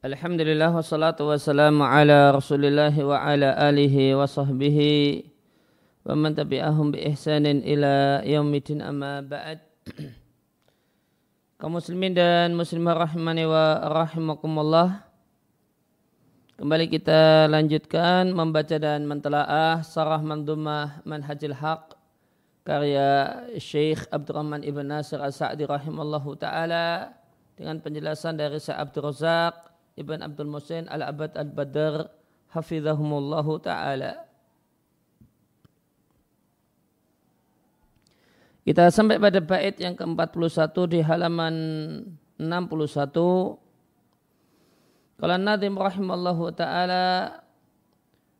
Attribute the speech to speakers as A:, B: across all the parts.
A: Alhamdulillah wassalatu wassalamu ala rasulillah wa ala alihi wa sahbihi wa man tabi'ahum bi ihsanin ila yaumidin amma ba'd. Kaum muslimin dan muslimah rahimani wa rahimakumullah kembali kita lanjutkan membaca dan mentelaah sarah mandumah manhajil haq karya Syekh Abdurrahman Ibn Nasir As-Sa'di rahimallahu taala dengan penjelasan dari Syekh Abdul Razak Ibn Abdul Musin Al-Abad Al-Badr Hafizahumullahu Ta'ala. Kita sampai pada bait yang ke-41 di halaman 61 Kalau Nadim rahimallahu ta'ala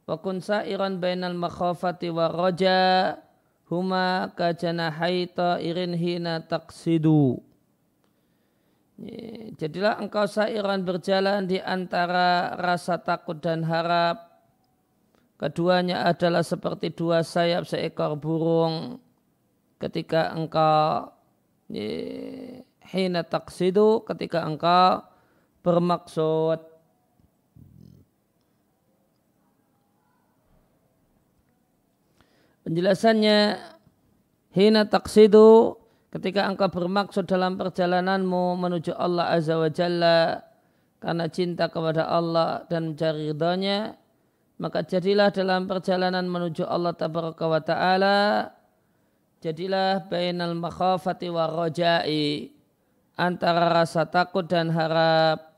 A: Wa kun sa'iran bainal makhafati wa raja Huma kajanahay ta'irin hina taqsidu Jadilah engkau sairan berjalan di antara rasa takut dan harap. Keduanya adalah seperti dua sayap seekor burung ketika engkau hina taksidu ketika engkau bermaksud penjelasannya hina taksidu ketika engkau bermaksud dalam perjalananmu menuju Allah Azza wa Jalla karena cinta kepada Allah dan mencari ridhonya maka jadilah dalam perjalanan menuju Allah tabaraka wa taala jadilah bainal makhafati wa rajai antara rasa takut dan harap.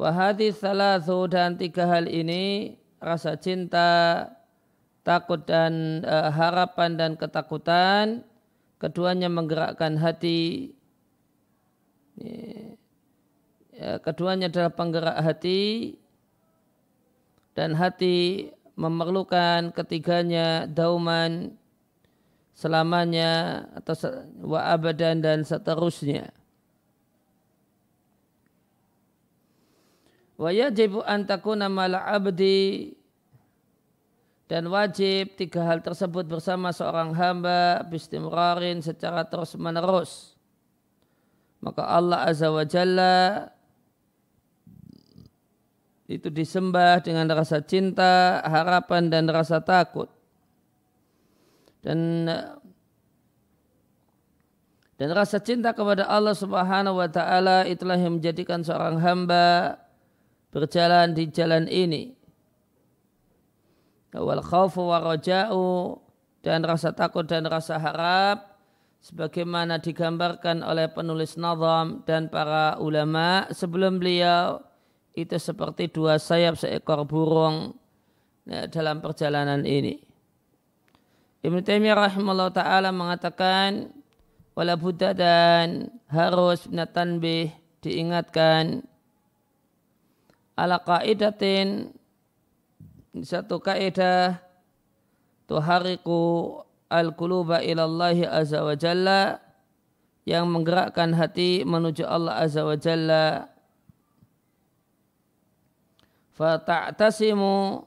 A: Wahadi salatu dan tiga hal ini rasa cinta takut dan uh, harapan dan ketakutan keduanya menggerakkan hati ya, keduanya adalah penggerak hati dan hati memerlukan ketiganya dauman selamanya atau wa abadan dan seterusnya. Wa yajibu an takuna mal abdi dan wajib tiga hal tersebut bersama seorang hamba bistimrarin secara terus menerus maka Allah azza wa jalla itu disembah dengan rasa cinta, harapan dan rasa takut. Dan dan rasa cinta kepada Allah Subhanahu wa taala itulah yang menjadikan seorang hamba berjalan di jalan ini wal khawfu wa dan rasa takut dan rasa harap sebagaimana digambarkan oleh penulis nazam dan para ulama sebelum beliau itu seperti dua sayap seekor burung ya, dalam perjalanan ini. Ibn Taimiyah rahimahullah ta'ala mengatakan wala buddha dan harus natanbih diingatkan ala qaidatin satu kaidah tuhariku al-quluba ilallahi azza wa jalla yang menggerakkan hati menuju Allah azza wa jalla. Fata'tasimu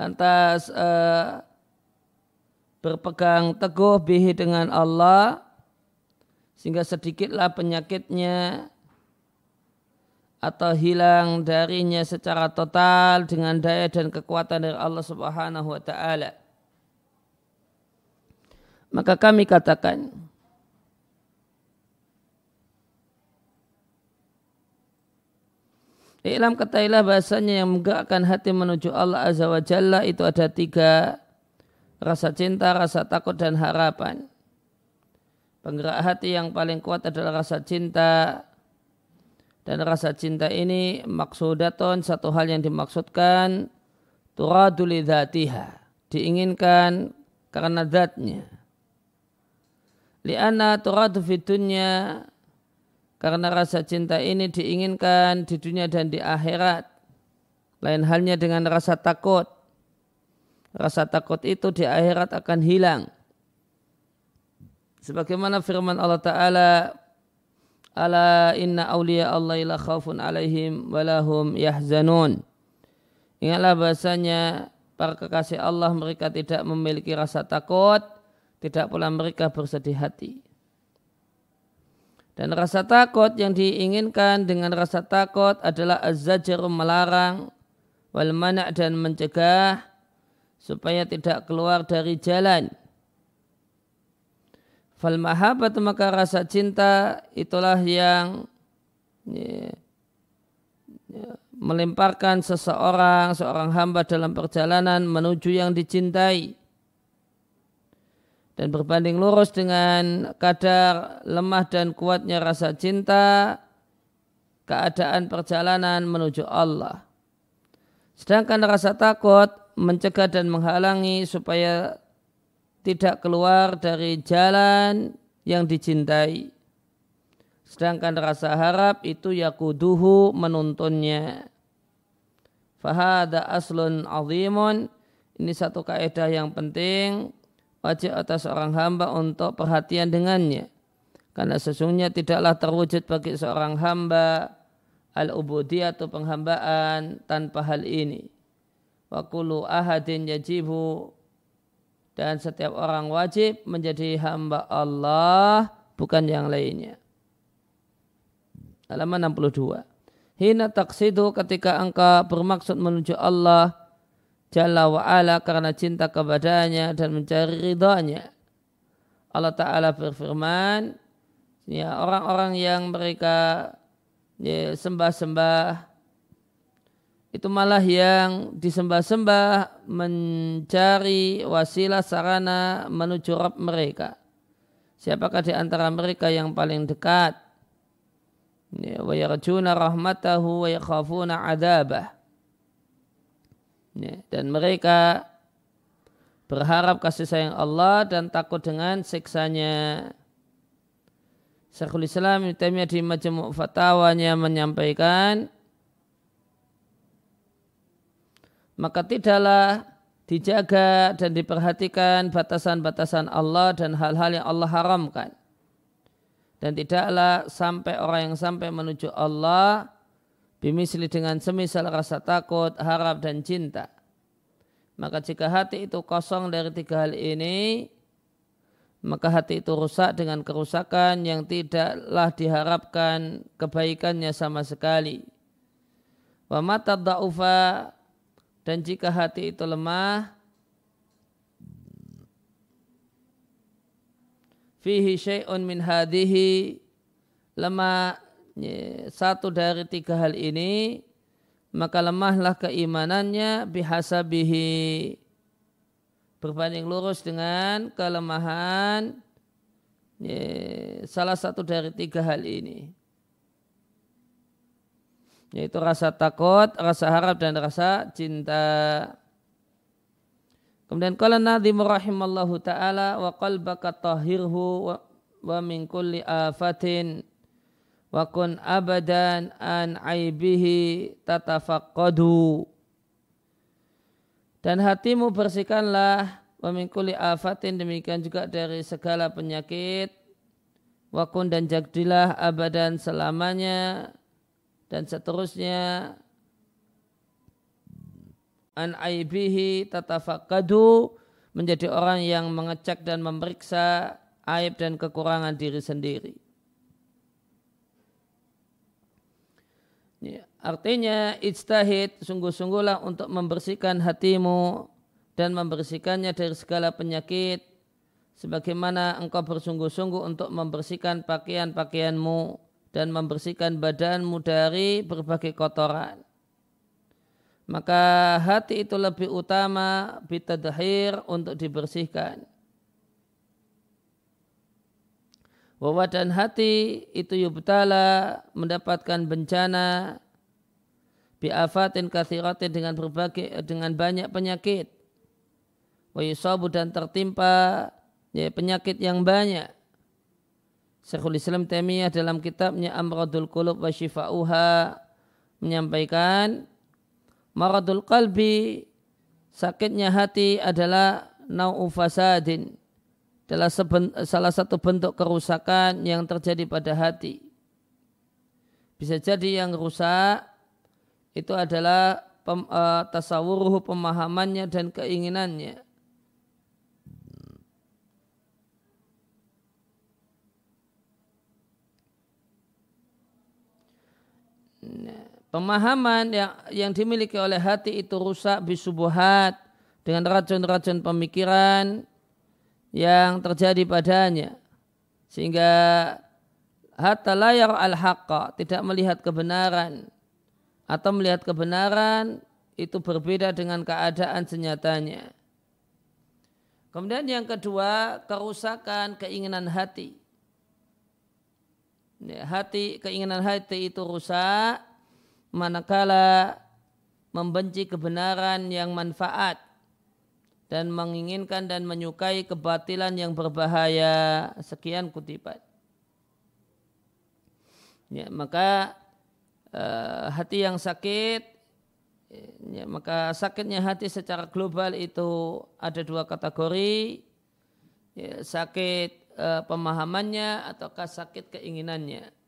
A: lantas uh, berpegang teguh bihi dengan Allah sehingga sedikitlah penyakitnya atau hilang darinya secara total dengan daya dan kekuatan dari Allah Subhanahu wa taala. Maka kami katakan Ilam katailah bahasanya yang menggerakkan hati menuju Allah Azza wa Jalla itu ada tiga rasa cinta, rasa takut dan harapan. Penggerak hati yang paling kuat adalah rasa cinta. Dan rasa cinta ini maksudaton satu hal yang dimaksudkan turaduli dhatiha. Diinginkan karena zatnya. Lianna turadu fitunya karena rasa cinta ini diinginkan di dunia dan di akhirat. Lain halnya dengan rasa takut. Rasa takut itu di akhirat akan hilang Sebagaimana firman Allah Ta'ala Ala inna awliya Allah ila khawfun alaihim walahum yahzanun. Ingatlah bahasanya para kekasih Allah mereka tidak memiliki rasa takut tidak pula mereka bersedih hati. Dan rasa takut yang diinginkan dengan rasa takut adalah az-zajr melarang wal mana' dan mencegah supaya tidak keluar dari jalan. Fal mahabbat maka rasa cinta itulah yang ya, ya, melemparkan seseorang, seorang hamba dalam perjalanan menuju yang dicintai dan berbanding lurus dengan kadar lemah dan kuatnya rasa cinta keadaan perjalanan menuju Allah. Sedangkan rasa takut mencegah dan menghalangi supaya tidak keluar dari jalan yang dicintai. Sedangkan rasa harap itu yakuduhu menuntunnya. Fahada aslun azimun. Ini satu kaidah yang penting wajib atas seorang hamba untuk perhatian dengannya. Karena sesungguhnya tidaklah terwujud bagi seorang hamba al-ubudiyah atau penghambaan tanpa hal ini. Wa kullu ahadin yajibu dan setiap orang wajib menjadi hamba Allah bukan yang lainnya. Halaman 62. Hina taksidu ketika engkau bermaksud menuju Allah Jalla wa'ala karena cinta kepadanya dan mencari ridhonya. Allah Ta'ala berfirman, ya orang-orang yang mereka ya, sembah-sembah itu malah yang disembah-sembah mencari wasilah sarana menuju Rabb mereka. Siapakah di antara mereka yang paling dekat? Ya, wa yarjuna rahmatahu wa yakhafuna adabah Ya, dan mereka berharap kasih sayang Allah dan takut dengan siksanya. Syekhul Islam Ibn Taimiyah di Majmu' Fatawanya menyampaikan maka tidaklah dijaga dan diperhatikan batasan-batasan Allah dan hal-hal yang Allah haramkan. Dan tidaklah sampai orang yang sampai menuju Allah bimisli dengan semisal rasa takut, harap dan cinta. Maka jika hati itu kosong dari tiga hal ini, maka hati itu rusak dengan kerusakan yang tidaklah diharapkan kebaikannya sama sekali. Wa mata da'ufa dan jika hati itu lemah, fihi syai'un min hadihi lemah satu dari tiga hal ini maka lemahlah keimanannya bihasabihi. Berbanding lurus dengan kelemahan salah satu dari tiga hal ini yaitu rasa takut, rasa harap dan rasa cinta. Kemudian kala Nabi rahimallahu taala wa qalbaka tahhirhu wa, wa min kulli afatin wa kun abadan an aibihi tatafaqqadu dan hatimu bersihkanlah wa min kulli afatin demikian juga dari segala penyakit wa kun dan jagdilah abadan selamanya dan seterusnya an aibihi tatafaqqadu menjadi orang yang mengecek dan memeriksa aib dan kekurangan diri sendiri. Ya, artinya ijtahid sungguh-sungguhlah untuk membersihkan hatimu dan membersihkannya dari segala penyakit sebagaimana engkau bersungguh-sungguh untuk membersihkan pakaian-pakaianmu dan membersihkan badanmu dari berbagai kotoran. Maka hati itu lebih utama bitadhir untuk dibersihkan. bahwa dan hati itu yubtala mendapatkan bencana biafatin kathiratin dengan berbagai dengan banyak penyakit wa dan tertimpa ya, penyakit yang banyak Syekhul Islam Taimiyah dalam kitabnya Amradul Qulub wa Shifa'uha menyampaikan maradul qalbi sakitnya hati adalah nau'u fasadin adalah salah satu bentuk kerusakan yang terjadi pada hati. Bisa jadi yang rusak itu adalah pem, uh, tasawuruhu pemahamannya dan keinginannya. Pemahaman yang yang dimiliki oleh hati itu rusak bisubuhat dengan racun-racun pemikiran yang terjadi padanya sehingga hatta layar al haqqa tidak melihat kebenaran atau melihat kebenaran itu berbeda dengan keadaan senyatanya. Kemudian yang kedua, kerusakan keinginan hati. Ya, hati keinginan hati itu rusak manakala membenci kebenaran yang manfaat dan menginginkan dan menyukai kebatilan yang berbahaya. Sekian kutipan. Ya, maka uh, hati yang sakit ya, maka sakitnya hati secara global itu ada dua kategori. Ya, sakit uh, pemahamannya ataukah sakit keinginannya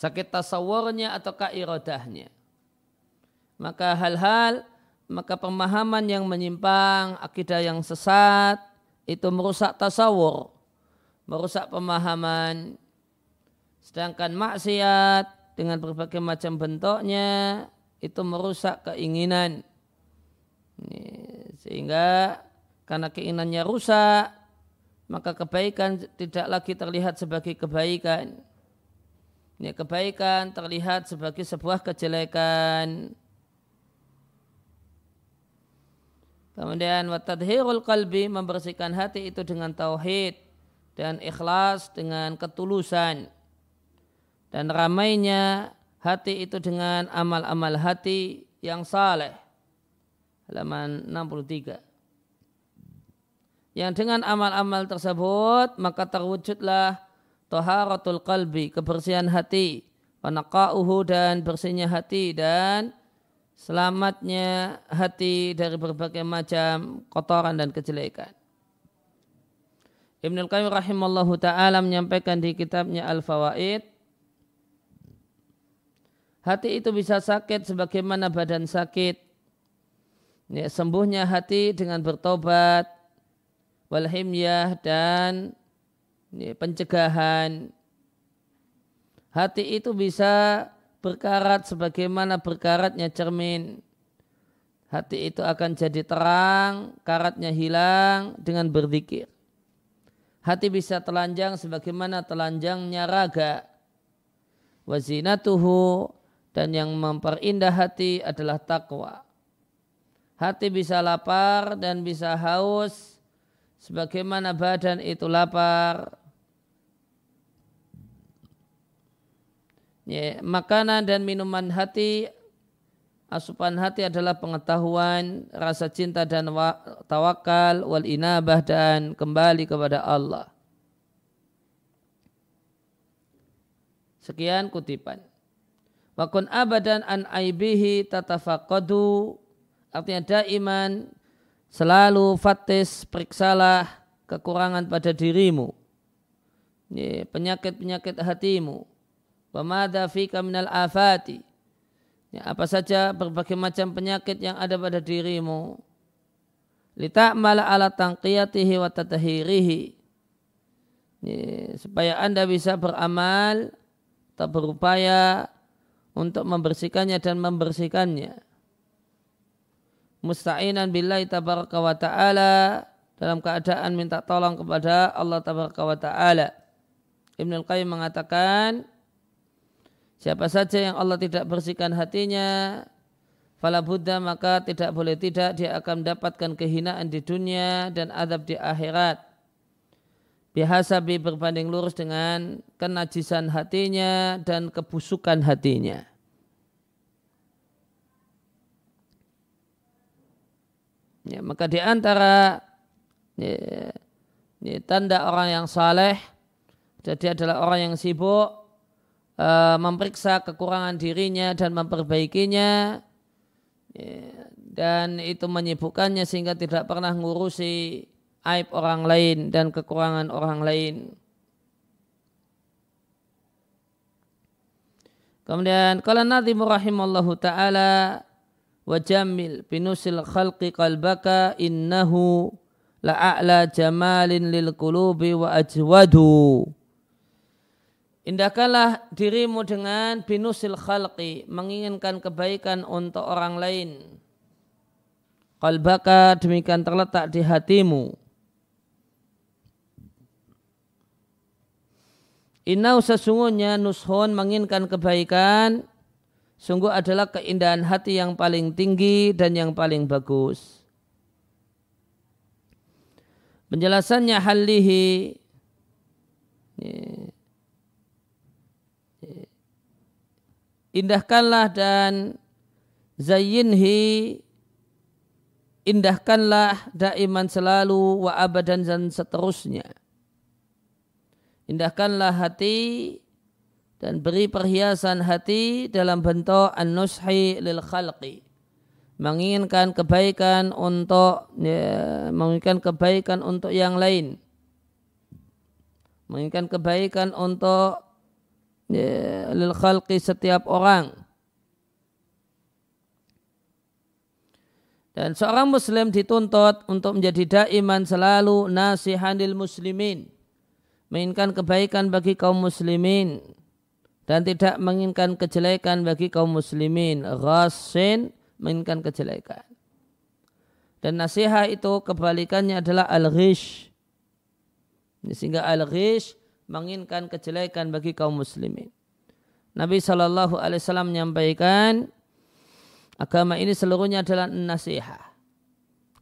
A: sakit tasawurnya ataukah irodahnya. Maka hal-hal, maka pemahaman yang menyimpang, akidah yang sesat, itu merusak tasawur, merusak pemahaman. Sedangkan maksiat dengan berbagai macam bentuknya, itu merusak keinginan. Sehingga karena keinginannya rusak, maka kebaikan tidak lagi terlihat sebagai kebaikan ini kebaikan terlihat sebagai sebuah kejelekan. Kemudian watadhirul qalbi membersihkan hati itu dengan tauhid dan ikhlas dengan ketulusan. Dan ramainya hati itu dengan amal-amal hati yang saleh. Halaman 63. Yang dengan amal-amal tersebut maka terwujudlah taharatul qalbi, kebersihan hati, wanaqa'uhu dan bersihnya hati dan selamatnya hati dari berbagai macam kotoran dan kejelekan. Ibnul Qayyim rahimallahu taala menyampaikan di kitabnya Al-Fawaid hati itu bisa sakit sebagaimana badan sakit. Ya, sembuhnya hati dengan bertobat, walhimyah dan pencegahan. Hati itu bisa berkarat sebagaimana berkaratnya cermin. Hati itu akan jadi terang, karatnya hilang dengan berzikir. Hati bisa telanjang sebagaimana telanjangnya raga. Wazinatuhu dan yang memperindah hati adalah takwa. Hati bisa lapar dan bisa haus sebagaimana badan itu lapar Ya, makanan dan minuman hati, asupan hati adalah pengetahuan, rasa cinta dan tawakal, wal inabah dan kembali kepada Allah. Sekian kutipan. Wakun abadan an aibihi tatafaqadu artinya daiman selalu fatis periksalah kekurangan pada dirimu penyakit-penyakit hatimu Wamada fika minal afati. Ya, apa saja berbagai macam penyakit yang ada pada dirimu. Lita'mala ala tangqiyatihi wa tatahirihi. Ya, supaya anda bisa beramal atau berupaya untuk membersihkannya dan membersihkannya. Musta'inan billahi tabaraka wa ta'ala dalam keadaan minta tolong kepada Allah tabaraka wa ta'ala. Ibn Al-Qayyim mengatakan, Siapa saja yang Allah tidak bersihkan hatinya, fala buddha maka tidak boleh tidak dia akan mendapatkan kehinaan di dunia dan adab di akhirat. Bihasabi berbanding lurus dengan kenajisan hatinya dan kebusukan hatinya. Ya, maka di antara ya, ya, tanda orang yang saleh, jadi adalah orang yang sibuk uh, memeriksa kekurangan dirinya dan memperbaikinya ya, dan itu menyibukkannya sehingga tidak pernah ngurusi aib orang lain dan kekurangan orang lain. Kemudian kalau Nabi rahimallahu taala wajamil binusil khalqi qalbaka innahu la'a'la jamalin lil qulubi wa ajwadu Indahkanlah dirimu dengan binusil khalqi, menginginkan kebaikan untuk orang lain. Qalbaka demikian terletak di hatimu. Inau sesungguhnya nushun menginginkan kebaikan, sungguh adalah keindahan hati yang paling tinggi dan yang paling bagus. Penjelasannya halihi indahkanlah dan zayyinhi indahkanlah daiman selalu wa abadan dan seterusnya. Indahkanlah hati dan beri perhiasan hati dalam bentuk an-nushi lil khalqi. Menginginkan kebaikan untuk ya, menginginkan kebaikan untuk yang lain. Menginginkan kebaikan untuk lil khalqi setiap orang. Dan seorang muslim dituntut untuk menjadi daiman selalu nasihanil muslimin. Menginginkan kebaikan bagi kaum muslimin. Dan tidak menginginkan kejelekan bagi kaum muslimin. Ghasin menginginkan kejelekan. Dan nasihat itu kebalikannya adalah al-ghish. Sehingga al-ghish menginginkan kejelekan bagi kaum muslimin. Nabi Shallallahu Alaihi Wasallam menyampaikan agama ini seluruhnya adalah nasihat.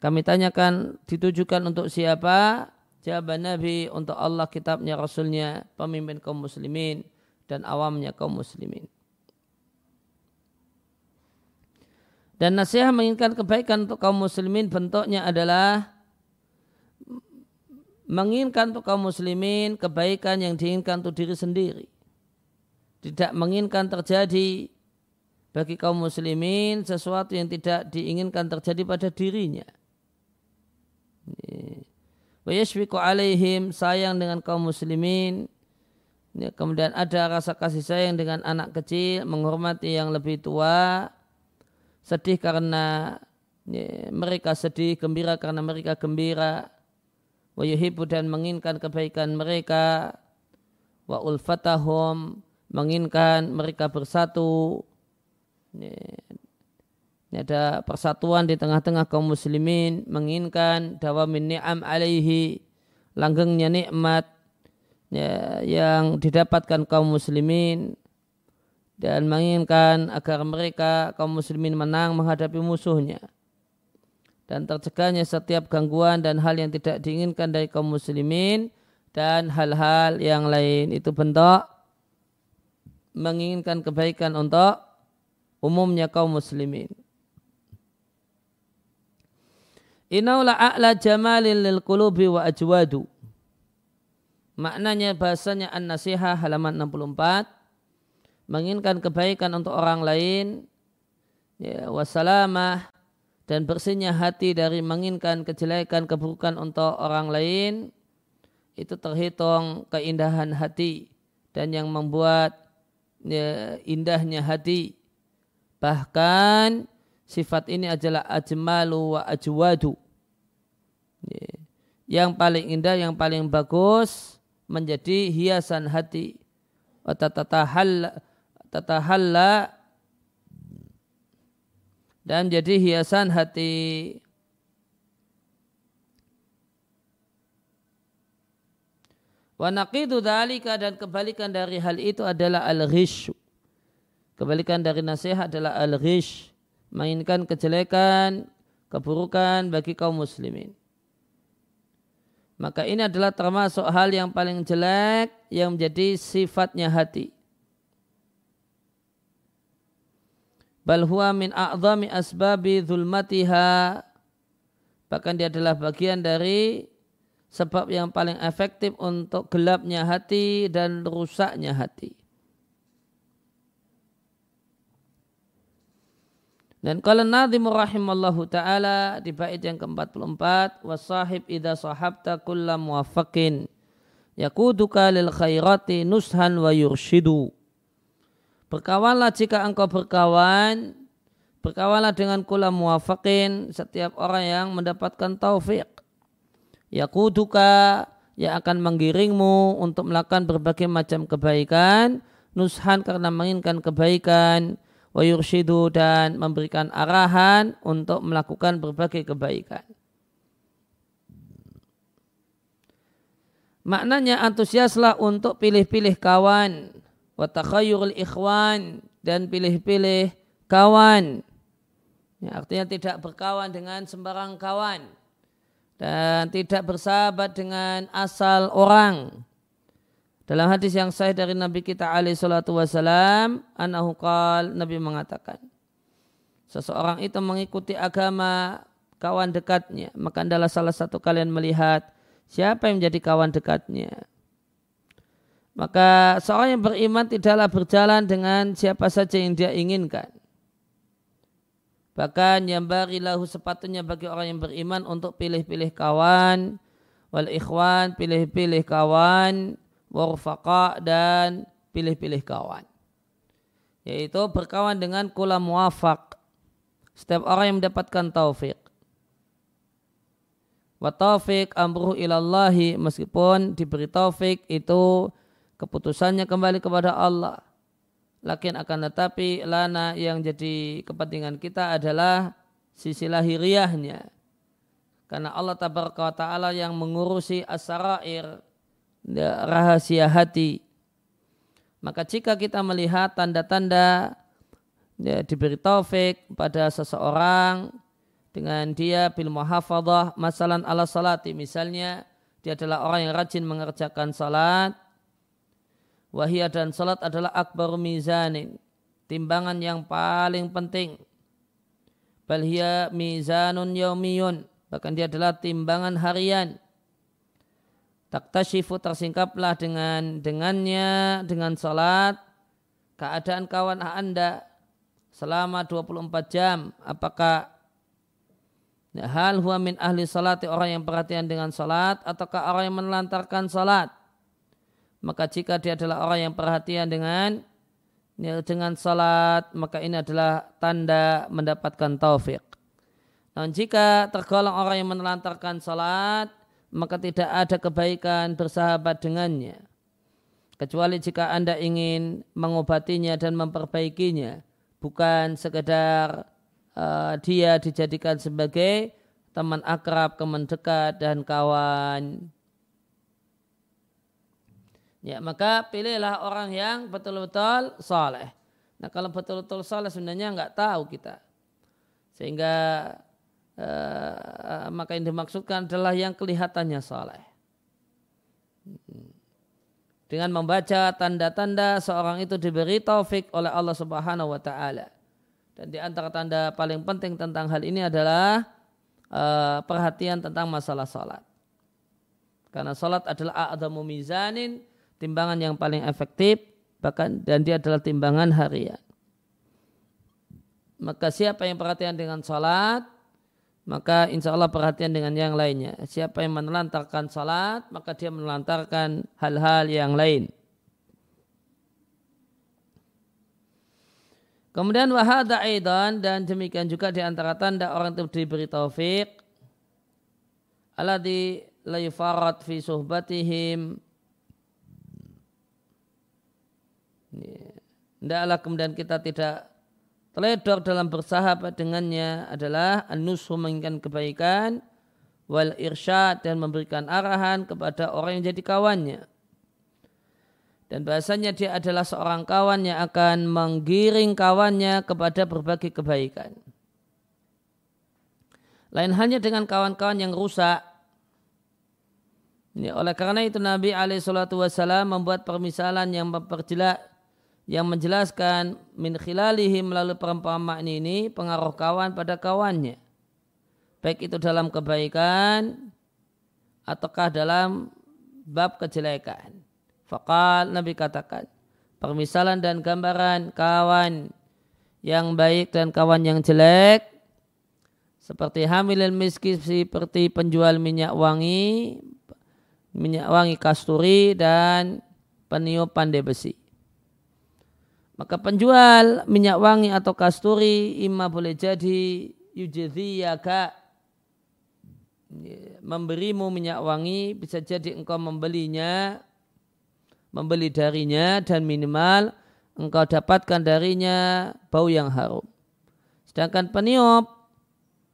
A: Kami tanyakan ditujukan untuk siapa? Jawaban Nabi untuk Allah, kitabnya, Rasulnya, pemimpin kaum muslimin dan awamnya kaum muslimin. Dan nasihat menginginkan kebaikan untuk kaum muslimin bentuknya adalah menginginkan untuk kaum muslimin kebaikan yang diinginkan untuk diri sendiri. Tidak menginginkan terjadi bagi kaum muslimin sesuatu yang tidak diinginkan terjadi pada dirinya. Wayashfiqu alaihim sayang dengan kaum muslimin. Kemudian ada rasa kasih sayang dengan anak kecil, menghormati yang lebih tua, sedih karena mereka sedih, gembira karena mereka gembira, wa yuhibbu dan menginginkan kebaikan mereka. Wa ulfatahum menginginkan mereka bersatu. Ini, ini ada persatuan di tengah-tengah kaum muslimin. Menginginkan dawamin ni'am alaihi langgengnya nikmat ya, yang didapatkan kaum muslimin. Dan menginginkan agar mereka kaum muslimin menang menghadapi musuhnya dan tercegahnya setiap gangguan dan hal yang tidak diinginkan dari kaum muslimin dan hal-hal yang lain itu bentuk menginginkan kebaikan untuk umumnya kaum muslimin. Inaula a'la jamalin lil qulubi wa ajwadu. Maknanya bahasanya an-nasihah halaman 64 menginginkan kebaikan untuk orang lain ya, wassalamah dan bersihnya hati dari menginginkan kejelekan keburukan untuk orang lain itu terhitung keindahan hati dan yang membuat ya, indahnya hati. Bahkan sifat ini adalah ajmalu wa ajwadu. Ya, yang paling indah yang paling bagus menjadi hiasan hati. Tatahalla dan jadi hiasan hati. Wa naqidu dhalika dan kebalikan dari hal itu adalah al-ghish. Kebalikan dari nasihat adalah al-ghish. Mainkan kejelekan, keburukan bagi kaum muslimin. Maka ini adalah termasuk hal yang paling jelek yang menjadi sifatnya hati. Bal huwa min a'zami asbabi zulmatiha bahkan dia adalah bagian dari sebab yang paling efektif untuk gelapnya hati dan rusaknya hati. Dan kalau Nabi rahimallahu ta'ala di bait yang ke-44 wasahib idha sahabta kulla muwafakin yakuduka lil khairati nushan wa yurshidu Berkawanlah jika engkau berkawan, berkawanlah dengan kula muwafakin setiap orang yang mendapatkan taufik. Yakuduka yang akan menggiringmu untuk melakukan berbagai macam kebaikan, nushan karena menginginkan kebaikan, wa yurshidu dan memberikan arahan untuk melakukan berbagai kebaikan. Maknanya antusiaslah untuk pilih-pilih kawan, wa ikhwan dan pilih-pilih kawan. Ya, artinya tidak berkawan dengan sembarang kawan dan tidak bersahabat dengan asal orang. Dalam hadis yang sahih dari Nabi kita alaihi salatu wasalam, anahu Nabi mengatakan, seseorang itu mengikuti agama kawan dekatnya, maka adalah salah satu kalian melihat siapa yang menjadi kawan dekatnya. Maka seorang yang beriman tidaklah berjalan dengan siapa saja yang dia inginkan. Bahkan yang barilahu sepatunya bagi orang yang beriman untuk pilih-pilih kawan, wal ikhwan, pilih-pilih kawan, warfaqa dan pilih-pilih kawan. Yaitu berkawan dengan kula muwafaq. Setiap orang yang mendapatkan taufik. Wa taufik amruhu ilallahi meskipun diberi taufik itu keputusannya kembali kepada Allah. Lakin akan tetapi lana yang jadi kepentingan kita adalah sisi lahiriahnya. Karena Allah Ta'ala yang mengurusi asarair ya, rahasia hati. Maka jika kita melihat tanda-tanda ya, diberi taufik pada seseorang dengan dia bil muhafadah masalan ala salati misalnya dia adalah orang yang rajin mengerjakan salat Wahia dan salat adalah akbar mizanin. Timbangan yang paling penting. Balhia mizanun yaumiyun. Bahkan dia adalah timbangan harian. Taktashifu tersingkaplah dengan dengannya, dengan salat, keadaan kawan anda selama 24 jam. Apakah hal huwa min ahli salati orang yang perhatian dengan salat ataukah orang yang menelantarkan salat maka jika dia adalah orang yang perhatian dengan dengan salat maka ini adalah tanda mendapatkan taufik. Namun jika tergolong orang yang menelantarkan salat maka tidak ada kebaikan bersahabat dengannya. Kecuali jika Anda ingin mengobatinya dan memperbaikinya. Bukan sekedar uh, dia dijadikan sebagai teman akrab, teman dekat, dan kawan. Ya, maka pilihlah orang yang betul-betul saleh. Nah, kalau betul-betul saleh sebenarnya nggak tahu kita. Sehingga uh, maka yang dimaksudkan adalah yang kelihatannya saleh. Dengan membaca tanda-tanda seorang itu diberi taufik oleh Allah Subhanahu wa taala. Dan di antara tanda paling penting tentang hal ini adalah uh, perhatian tentang masalah salat. Karena salat adalah a'zamu mizanin timbangan yang paling efektif bahkan dan dia adalah timbangan harian. Maka siapa yang perhatian dengan salat, maka insya Allah perhatian dengan yang lainnya. Siapa yang menelantarkan salat, maka dia menelantarkan hal-hal yang lain. Kemudian wahada aidan dan demikian juga di antara tanda orang itu diberi taufik alladhi la yufarat fi suhbatihim Tidaklah kemudian kita tidak teledor dalam bersahabat dengannya adalah anusu menginginkan kebaikan wal irsyad dan memberikan arahan kepada orang yang jadi kawannya. Dan bahasanya dia adalah seorang kawan yang akan menggiring kawannya kepada berbagai kebaikan. Lain hanya dengan kawan-kawan yang rusak. Ini oleh karena itu Nabi SAW membuat permisalan yang memperjelas yang menjelaskan min khilalihi melalui perumpamaan ini pengaruh kawan pada kawannya. Baik itu dalam kebaikan ataukah dalam bab kejelekan. Fakal Nabi katakan, permisalan dan gambaran kawan yang baik dan kawan yang jelek seperti hamilin miski seperti penjual minyak wangi minyak wangi kasturi dan peniup pandai besi. Maka penjual minyak wangi atau kasturi imma boleh jadi yujidhiyaka memberimu minyak wangi bisa jadi engkau membelinya membeli darinya dan minimal engkau dapatkan darinya bau yang harum. Sedangkan peniup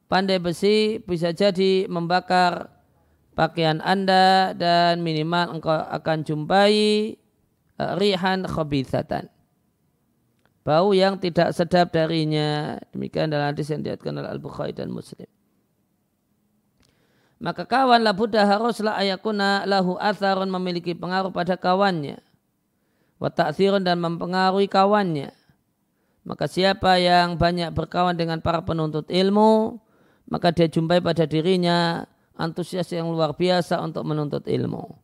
A: pandai besi bisa jadi membakar pakaian Anda dan minimal engkau akan jumpai uh, rihan khabithatan. Bau yang tidak sedap darinya. Demikian dalam hadis yang diatkan oleh Al-Bukhari dan Muslim. Maka kawan la buddha haruslah ayakuna lahu atharun memiliki pengaruh pada kawannya. Wa dan mempengaruhi kawannya. Maka siapa yang banyak berkawan dengan para penuntut ilmu, maka dia jumpai pada dirinya antusias yang luar biasa untuk menuntut ilmu.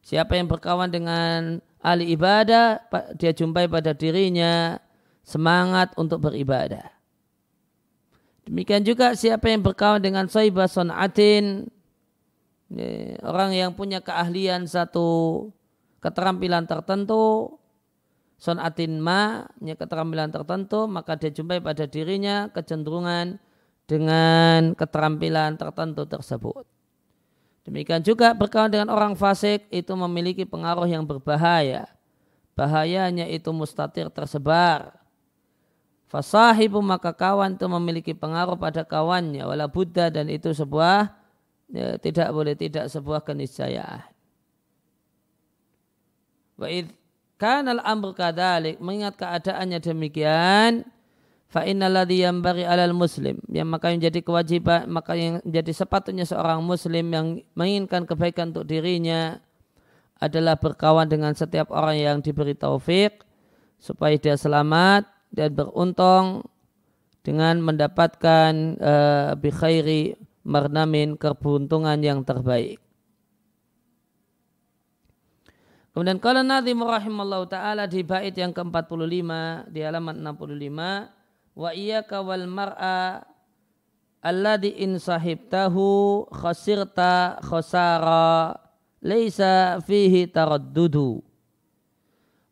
A: Siapa yang berkawan dengan ahli ibadah, dia jumpai pada dirinya semangat untuk beribadah. Demikian juga siapa yang berkawan dengan saibah son'atin, orang yang punya keahlian satu keterampilan tertentu, son'atin ma, keterampilan tertentu, maka dia jumpai pada dirinya kecenderungan dengan keterampilan tertentu tersebut. Demikian juga berkawan dengan orang fasik itu memiliki pengaruh yang berbahaya. Bahayanya itu mustatir tersebar Fasahibu maka kawan itu memiliki pengaruh pada kawannya. Wala buddha dan itu sebuah ya, tidak boleh tidak sebuah keniscayaan. Wa id kanal amr kadalik mengingat keadaannya demikian fa innalladhi yanbaghi alal muslim. Yang maka yang menjadi kewajiban maka yang menjadi sepatutnya seorang muslim yang menginginkan kebaikan untuk dirinya adalah berkawan dengan setiap orang yang diberi taufik supaya dia selamat dan beruntung dengan mendapatkan uh, bi khairi marnamin keberuntungan yang terbaik. Kemudian kalau Nabi rahimallahu taala di bait yang ke-45 di halaman 65 wa iyyaka wal mar'a alladhi in sahibtahu khasirta khasara laisa fihi taraddudu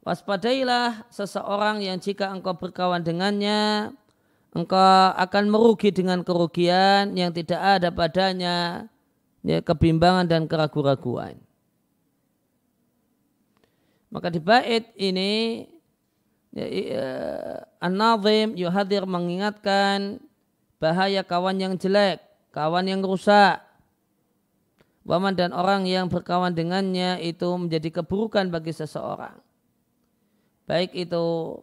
A: Waspadailah seseorang yang jika engkau berkawan dengannya, engkau akan merugi dengan kerugian yang tidak ada padanya ya, kebimbangan dan keraguan-raguan. Maka di bait ini ya, uh, An-Nazim Yuhadir mengingatkan bahaya kawan yang jelek, kawan yang rusak. Waman dan orang yang berkawan dengannya itu menjadi keburukan bagi seseorang baik itu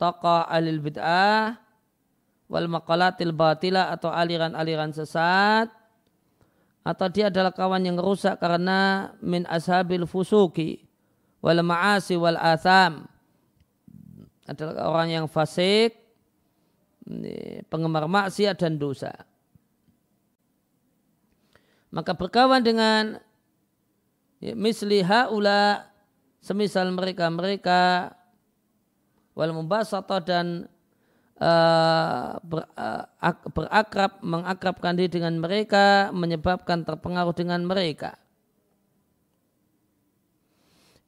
A: tokoh alil bid'ah wal maqalatil batilah atau aliran-aliran sesat atau dia adalah kawan yang rusak karena min ashabil fusuki wal ma'asi wal atham. Adalah orang yang fasik penggemar maksiat dan dosa. Maka berkawan dengan ya, misli haula semisal mereka-mereka wal mubasata dan uh, ber, uh, berakrab mengakrabkan diri dengan mereka menyebabkan terpengaruh dengan mereka.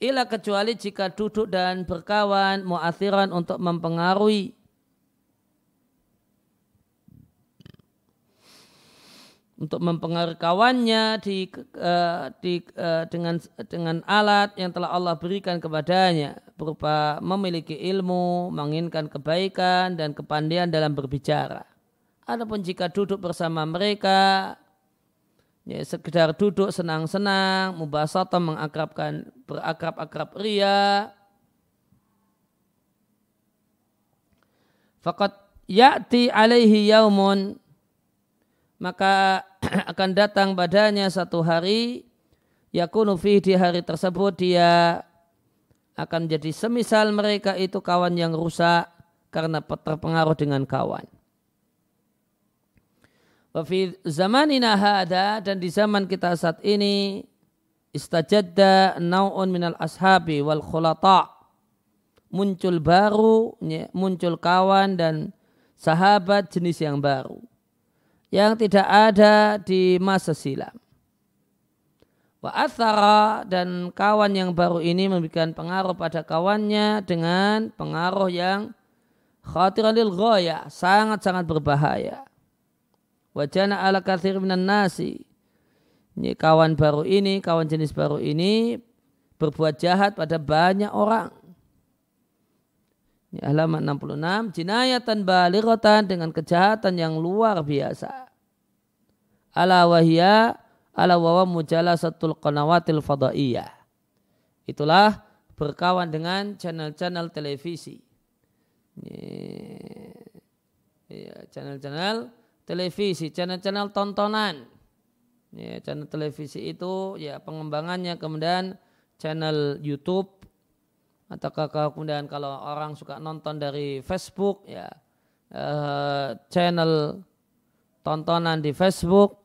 A: Ila kecuali jika duduk dan berkawan mu'athiran untuk mempengaruhi. Untuk mempengaruhi kawannya di, uh, di uh, dengan dengan alat yang telah Allah berikan kepadanya berupa memiliki ilmu, menginginkan kebaikan dan kepandaian dalam berbicara. Adapun jika duduk bersama mereka ya sekedar duduk senang-senang, mubasata mengakrabkan berakrab-akrab ria. Fakat ya'ti alaihi yaumun maka akan datang badannya satu hari yakunu fi di hari tersebut dia akan jadi semisal mereka itu kawan yang rusak karena terpengaruh dengan kawan. Wafi hada dan di zaman kita saat ini istajadda naun minal ashabi wal khulata muncul baru muncul kawan dan sahabat jenis yang baru yang tidak ada di masa silam. Wa athara dan kawan yang baru ini memberikan pengaruh pada kawannya dengan pengaruh yang khatiranil ghaya, sangat-sangat berbahaya. Wajana ala kathir minan nasi ini kawan baru ini, kawan jenis baru ini berbuat jahat pada banyak orang. Ini halaman 66, jinayatan balighatan dengan kejahatan yang luar biasa. Ala wahya ala wawa mujalasatul qanawatil fadaiyah. Itulah berkawan dengan channel-channel televisi. Ya, channel-channel televisi, channel-channel tontonan. Ya, channel televisi itu ya pengembangannya kemudian channel YouTube atau kemudian kalau orang suka nonton dari Facebook ya uh, channel tontonan di Facebook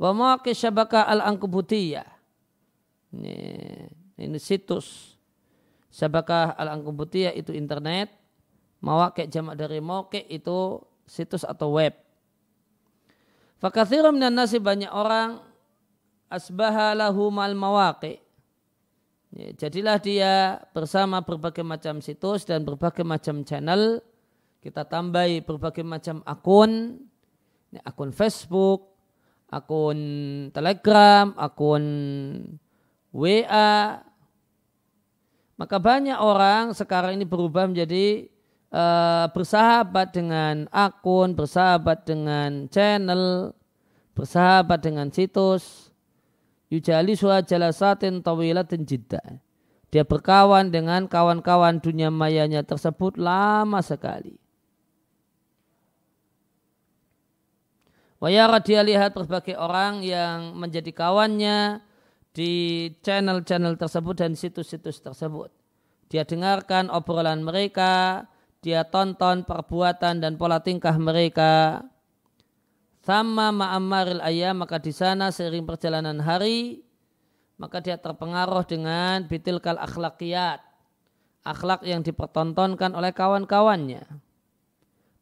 A: wa mawaqi syabaka al ankubutiyah ini, ini situs. Syabakah al ankubutiyah itu internet. Mawaqi jamak dari mawaqi itu situs atau web. Fakathirum dan nasi banyak orang asbaha lahu mal mawaqi. Ya, jadilah dia bersama berbagai macam situs dan berbagai macam channel. Kita tambahi berbagai macam akun, ya, akun Facebook, akun Telegram, akun WA. Maka banyak orang sekarang ini berubah menjadi uh, bersahabat dengan akun, bersahabat dengan channel, bersahabat dengan situs yujali suha jalasatin tawilatin jidda. Dia berkawan dengan kawan-kawan dunia mayanya tersebut lama sekali. Wayara dia lihat berbagai orang yang menjadi kawannya di channel-channel tersebut dan situs-situs tersebut. Dia dengarkan obrolan mereka, dia tonton perbuatan dan pola tingkah mereka, sama ma'amaril ayam maka di sana seiring perjalanan hari maka dia terpengaruh dengan bitilkal akhlakiyat. Akhlak yang dipertontonkan oleh kawan-kawannya.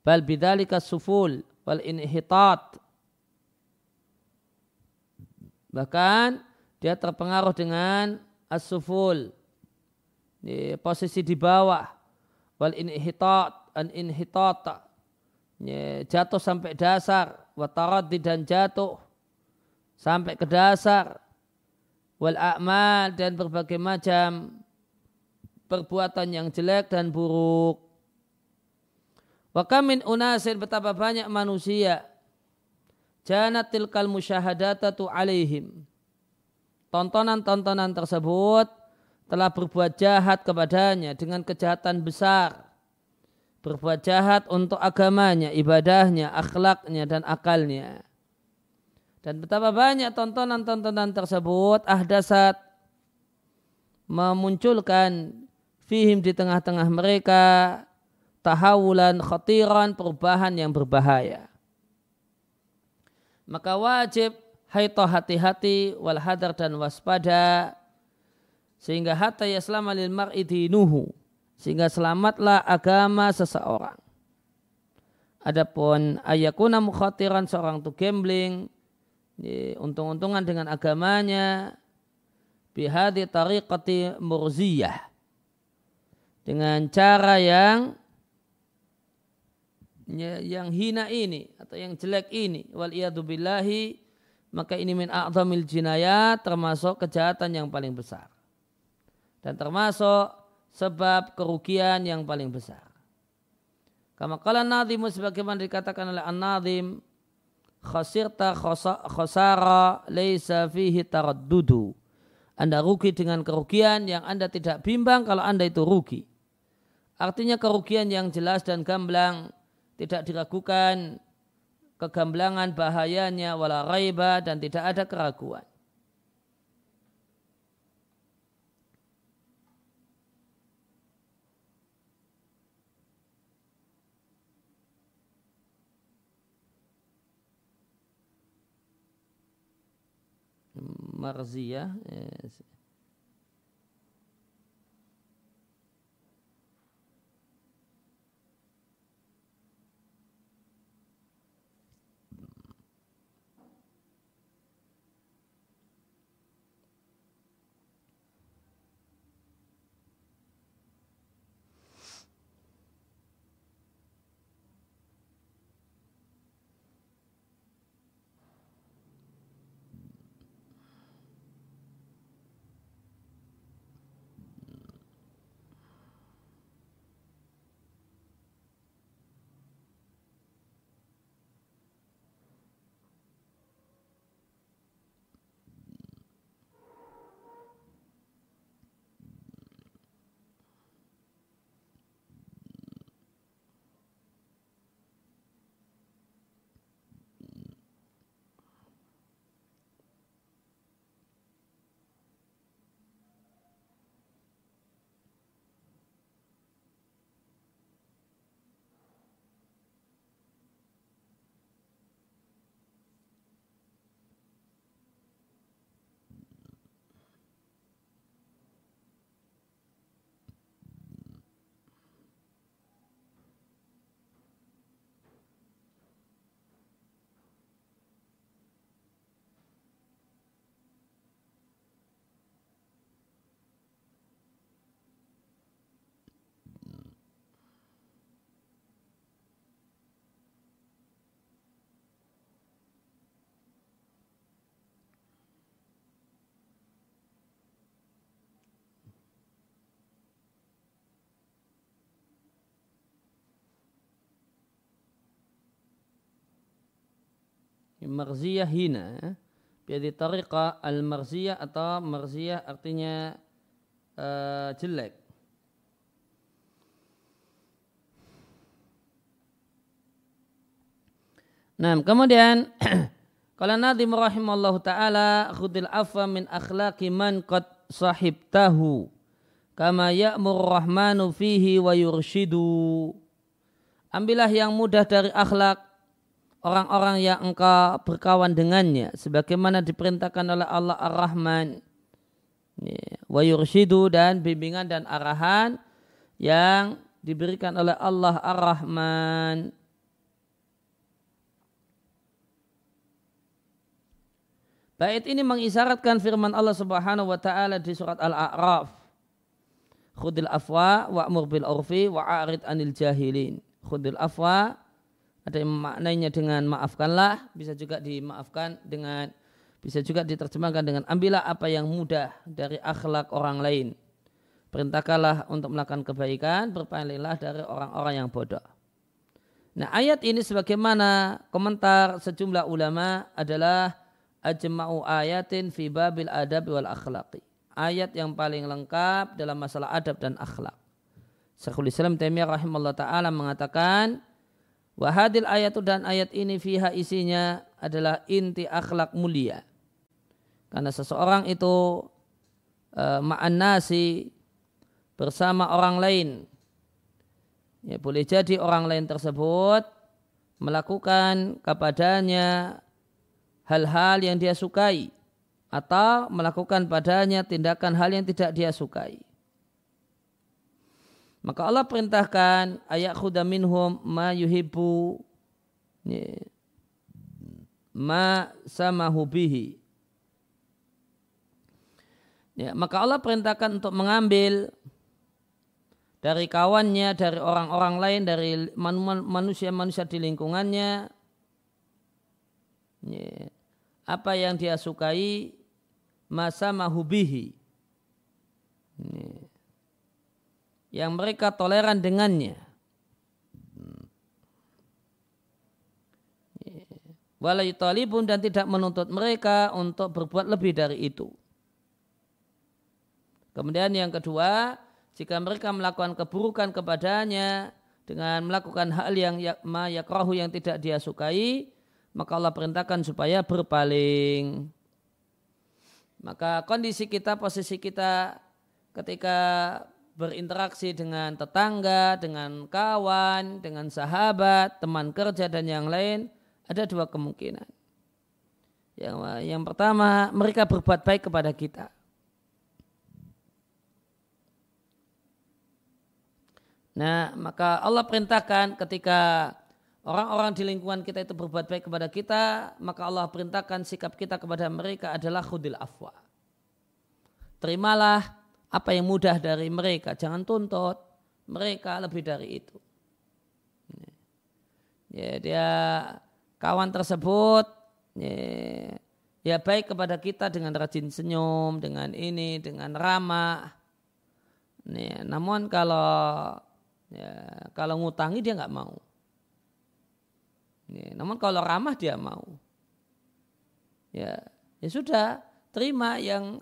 A: Bal bidalika suful wal inhitat bahkan dia terpengaruh dengan as-suful. Posisi di bawah. Wal inhitat an inhitat. Jatuh sampai dasar. Wataradi dan jatuh sampai ke dasar. Wal a'mal dan berbagai macam perbuatan yang jelek dan buruk. Wa kamin unasin betapa banyak manusia janat tilkal musyahadatu alaihim. Tontonan-tontonan tersebut telah berbuat jahat kepadanya dengan kejahatan besar berbuat jahat untuk agamanya, ibadahnya, akhlaknya, dan akalnya. Dan betapa banyak tontonan-tontonan tersebut ahdasat memunculkan fihim di tengah-tengah mereka tahawulan khatiran perubahan yang berbahaya. Maka wajib haito hati-hati wal hadar dan waspada sehingga hatta yaslama lil mar'i sehingga selamatlah agama seseorang. Adapun ayakuna mukhatiran seorang itu gambling, untung-untungan dengan agamanya, bihadi tariqati murziyah. Dengan cara yang yang hina ini atau yang jelek ini wal billahi maka ini min a'zamil jinayat termasuk kejahatan yang paling besar dan termasuk sebab kerugian yang paling besar. Kama kala nadhimu sebagaimana dikatakan oleh an-nadhim khasirta khasara laisa fihi taraddudu. Anda rugi dengan kerugian yang Anda tidak bimbang kalau Anda itu rugi. Artinya kerugian yang jelas dan gamblang tidak diragukan kegamblangan bahayanya wala raiba dan tidak ada keraguan. marziyah Marziyah hina. Biadi tariqa al-marziyah atau marziyah artinya uh, jelek. Nah, kemudian kalau Nabi rahimallahu taala khudil afwa min akhlaqi man qad sahibtahu kama ya'mur rahmanu fihi wa yurshidu. Ambillah yang mudah dari akhlak orang-orang yang engkau berkawan dengannya sebagaimana diperintahkan oleh Allah Ar-Rahman wa yurshidu dan bimbingan dan arahan yang diberikan oleh Allah Ar-Rahman Bait ini mengisyaratkan firman Allah Subhanahu wa taala di surat Al-A'raf. Khudil afwa wa'mur bil urfi wa'arid anil jahilin. Khudil afwa ada yang maknanya dengan maafkanlah, bisa juga dimaafkan dengan bisa juga diterjemahkan dengan ambillah apa yang mudah dari akhlak orang lain. Perintahkanlah untuk melakukan kebaikan, berpalinglah dari orang-orang yang bodoh. Nah ayat ini sebagaimana komentar sejumlah ulama adalah ajma'u ayatin fi babil adab wal akhlaqi. Ayat yang paling lengkap dalam masalah adab dan akhlak. Syekhul Islam Taimiyah rahimahullah taala mengatakan Wahadil ayat dan ayat ini fiha isinya adalah inti akhlak mulia. Karena seseorang itu e, ma'an nasi bersama orang lain. Ya, boleh jadi orang lain tersebut melakukan kepadanya hal-hal yang dia sukai atau melakukan padanya tindakan hal yang tidak dia sukai. Maka Allah perintahkan ayat khuda minhum ma yuhibbu. Ma sama hubihi. Ya, maka Allah perintahkan untuk mengambil dari kawannya, dari orang-orang lain, dari manusia-manusia di lingkungannya, ya, apa yang dia sukai, masa mahubihi. Ya, yang mereka toleran dengannya. Walai talibun dan tidak menuntut mereka untuk berbuat lebih dari itu. Kemudian yang kedua, jika mereka melakukan keburukan kepadanya dengan melakukan hal yang ma yakrahu yang tidak dia sukai, maka Allah perintahkan supaya berpaling. Maka kondisi kita, posisi kita ketika berinteraksi dengan tetangga, dengan kawan, dengan sahabat, teman kerja dan yang lain, ada dua kemungkinan. Yang, yang pertama, mereka berbuat baik kepada kita. Nah, maka Allah perintahkan ketika orang-orang di lingkungan kita itu berbuat baik kepada kita, maka Allah perintahkan sikap kita kepada mereka adalah khudil afwa. Terimalah apa yang mudah dari mereka. Jangan tuntut mereka lebih dari itu. Ya, dia kawan tersebut ya, ya baik kepada kita dengan rajin senyum, dengan ini, dengan ramah. Ya, namun kalau ya, kalau ngutangi dia nggak mau. Ya, namun kalau ramah dia mau. Ya, ya sudah terima yang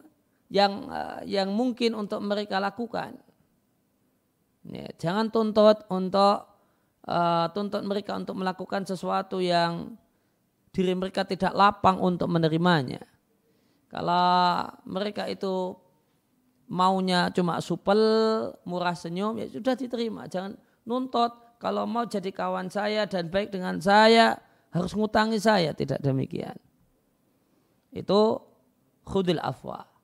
A: yang uh, yang mungkin untuk mereka lakukan. Ya, jangan tuntut untuk uh, tuntut mereka untuk melakukan sesuatu yang diri mereka tidak lapang untuk menerimanya. Kalau mereka itu maunya cuma supel, murah senyum, ya sudah diterima. Jangan nuntut kalau mau jadi kawan saya dan baik dengan saya harus ngutangi saya, tidak demikian. Itu khudil afwa.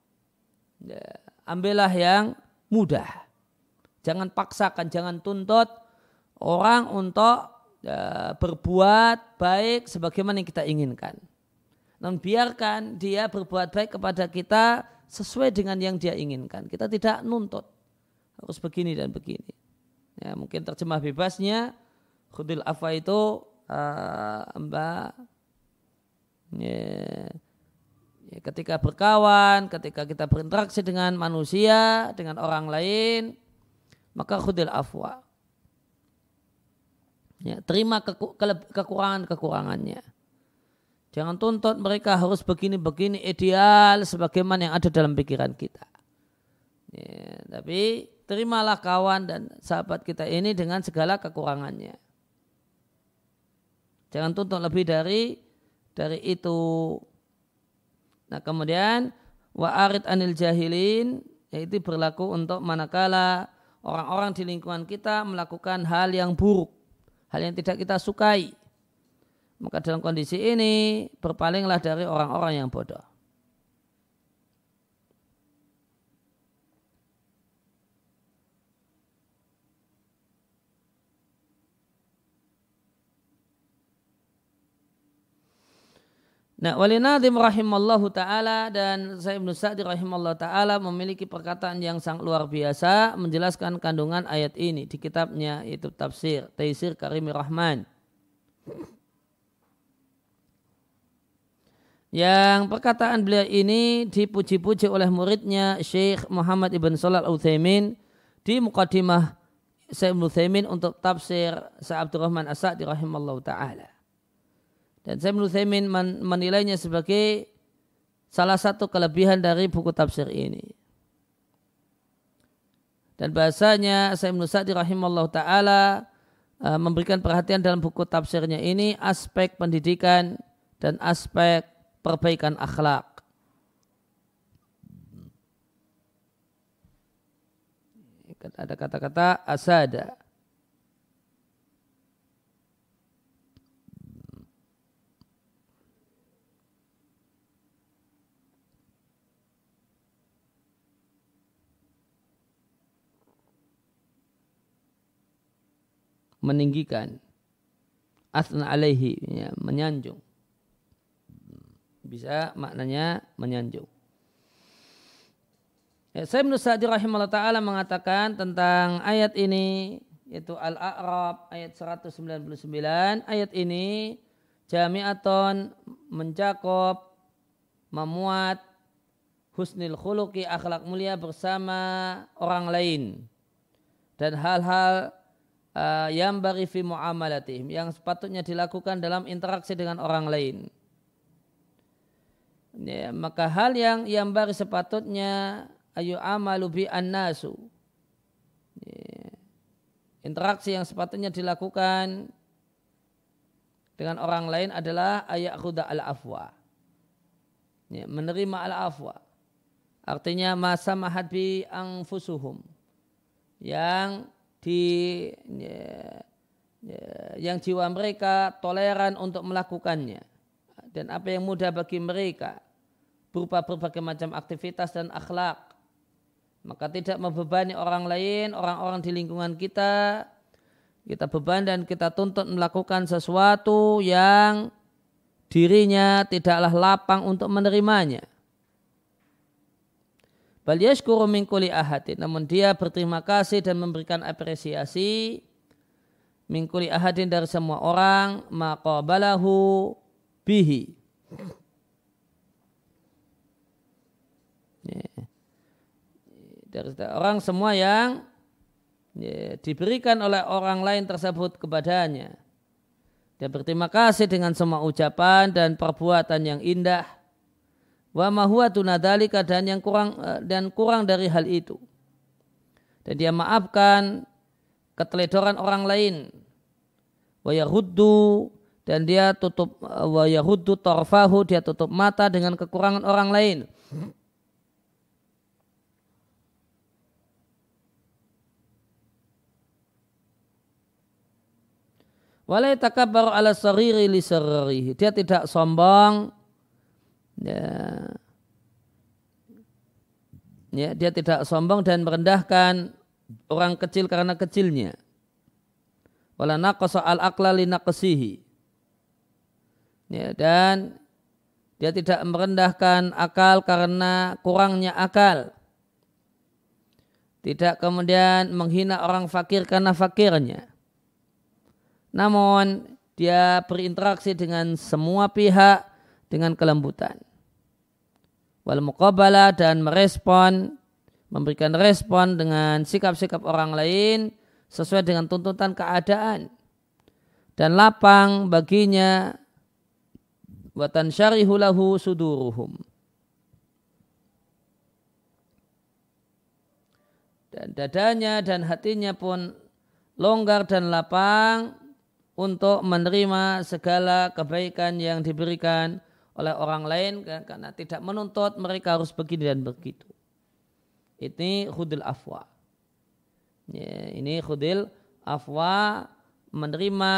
A: Ya, ambillah yang mudah. Jangan paksakan, jangan tuntut orang untuk ya, berbuat baik sebagaimana yang kita inginkan. Namun biarkan dia berbuat baik kepada kita sesuai dengan yang dia inginkan. Kita tidak nuntut harus begini dan begini. Ya, mungkin terjemah bebasnya khudil afa itu uh, mbak ya, Ya, ketika berkawan, ketika kita berinteraksi dengan manusia, dengan orang lain, maka khudil afwa. Ya, terima kekurangan-kekurangannya. Jangan tuntut mereka harus begini-begini ideal sebagaimana yang ada dalam pikiran kita. Ya, tapi terimalah kawan dan sahabat kita ini dengan segala kekurangannya. Jangan tuntut lebih dari dari itu. Nah kemudian wa arid anil jahilin yaitu berlaku untuk manakala orang-orang di lingkungan kita melakukan hal yang buruk, hal yang tidak kita sukai. Maka dalam kondisi ini berpalinglah dari orang-orang yang bodoh. Nah, walinadim rahimallahu ta'ala dan saya Ibn Sa'di rahimallahu ta'ala memiliki perkataan yang sangat luar biasa menjelaskan kandungan ayat ini di kitabnya yaitu tafsir Taisir Karimi Rahman. Yang perkataan beliau ini dipuji-puji oleh muridnya Syekh Muhammad Ibn Salat Al-Uthaymin di mukadimah Ibn Uthaymin untuk tafsir Sa Abdurrahman As-Sa'di rahimallahu ta'ala. Dan Ibn Uthaymin menilainya sebagai salah satu kelebihan dari buku tafsir ini. Dan bahasanya Syekh Ibn Sa'di rahimallahu ta'ala eh, memberikan perhatian dalam buku tafsirnya ini aspek pendidikan dan aspek perbaikan akhlak. Ada kata-kata asada. Meninggikan. Asna alaihi ya, menyanjung. Bisa maknanya menyanjung. Ya, saya menurut Sa'di rahimahullah ta'ala mengatakan tentang ayat ini yaitu Al-A'rab ayat 199 ayat ini jami'aton mencakup memuat husnil khuluqi akhlak mulia bersama orang lain. Dan hal-hal uh, yang bari fi muamalatihim yang sepatutnya dilakukan dalam interaksi dengan orang lain. Ya, maka hal yang yang baru sepatutnya ayu amalu bi annasu. Ya, interaksi yang sepatutnya dilakukan dengan orang lain adalah ayat khuda al afwa ya, menerima al afwa artinya masa mahadbi angfusuhum yang di ya, ya, yang jiwa mereka toleran untuk melakukannya dan apa yang mudah bagi mereka berupa berbagai macam aktivitas dan akhlak. Maka tidak membebani orang lain, orang-orang di lingkungan kita. Kita beban dan kita tuntut melakukan sesuatu yang dirinya tidaklah lapang untuk menerimanya. Bal yashkuru ahadin. Namun dia berterima kasih dan memberikan apresiasi min ahadin dari semua orang maqabalahu bihi. Ya. Dari orang semua yang ya, diberikan oleh orang lain tersebut kepadanya. Dia berterima kasih dengan semua ucapan dan perbuatan yang indah. Wa mahuwa tunadalika dan yang kurang eh, dan kurang dari hal itu. Dan dia maafkan keteledoran orang lain. Wa yahuddu dan dia tutup wa yahuddu tarfahu dia tutup mata dengan kekurangan orang lain. Walai takabbar ala sariri li saririhi. Dia tidak sombong. Ya. ya, dia tidak sombong dan merendahkan orang kecil karena kecilnya. Wala naqasa al aqla li naqsihi ya, dan dia tidak merendahkan akal karena kurangnya akal. Tidak kemudian menghina orang fakir karena fakirnya. Namun dia berinteraksi dengan semua pihak dengan kelembutan. Wal muqabala dan merespon, memberikan respon dengan sikap-sikap orang lain sesuai dengan tuntutan keadaan. Dan lapang baginya Watan syarihulahu suduruhum. Dan dadanya dan hatinya pun longgar dan lapang untuk menerima segala kebaikan yang diberikan oleh orang lain karena tidak menuntut mereka harus begini dan begitu. Ini khudil afwa. Ya, ini khudil afwa menerima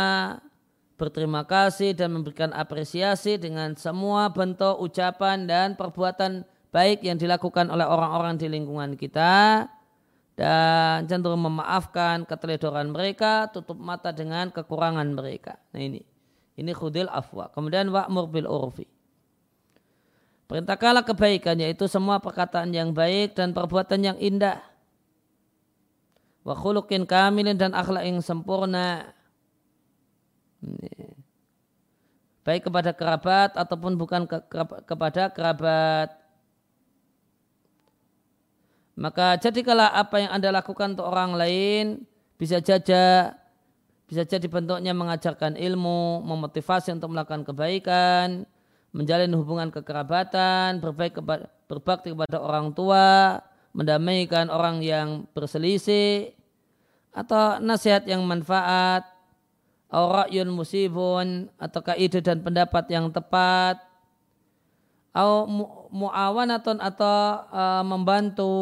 A: berterima kasih dan memberikan apresiasi dengan semua bentuk ucapan dan perbuatan baik yang dilakukan oleh orang-orang di lingkungan kita dan cenderung memaafkan keteledoran mereka, tutup mata dengan kekurangan mereka. Nah ini, ini khudil afwa. Kemudian wa'mur bil urfi. Perintahkanlah kebaikan yaitu semua perkataan yang baik dan perbuatan yang indah. Wa khuluqin kamilin dan akhlak yang sempurna. Baik kepada kerabat ataupun bukan ke, ke, kepada kerabat. Maka jadikanlah apa yang Anda lakukan untuk orang lain bisa saja bisa jadi bentuknya mengajarkan ilmu, memotivasi untuk melakukan kebaikan, menjalin hubungan kekerabatan, berbaik berbakti kepada orang tua, mendamaikan orang yang berselisih, atau nasihat yang manfaat, ra'yun musibun ataukah ide dan pendapat yang tepat au muawanatun atau uh, membantu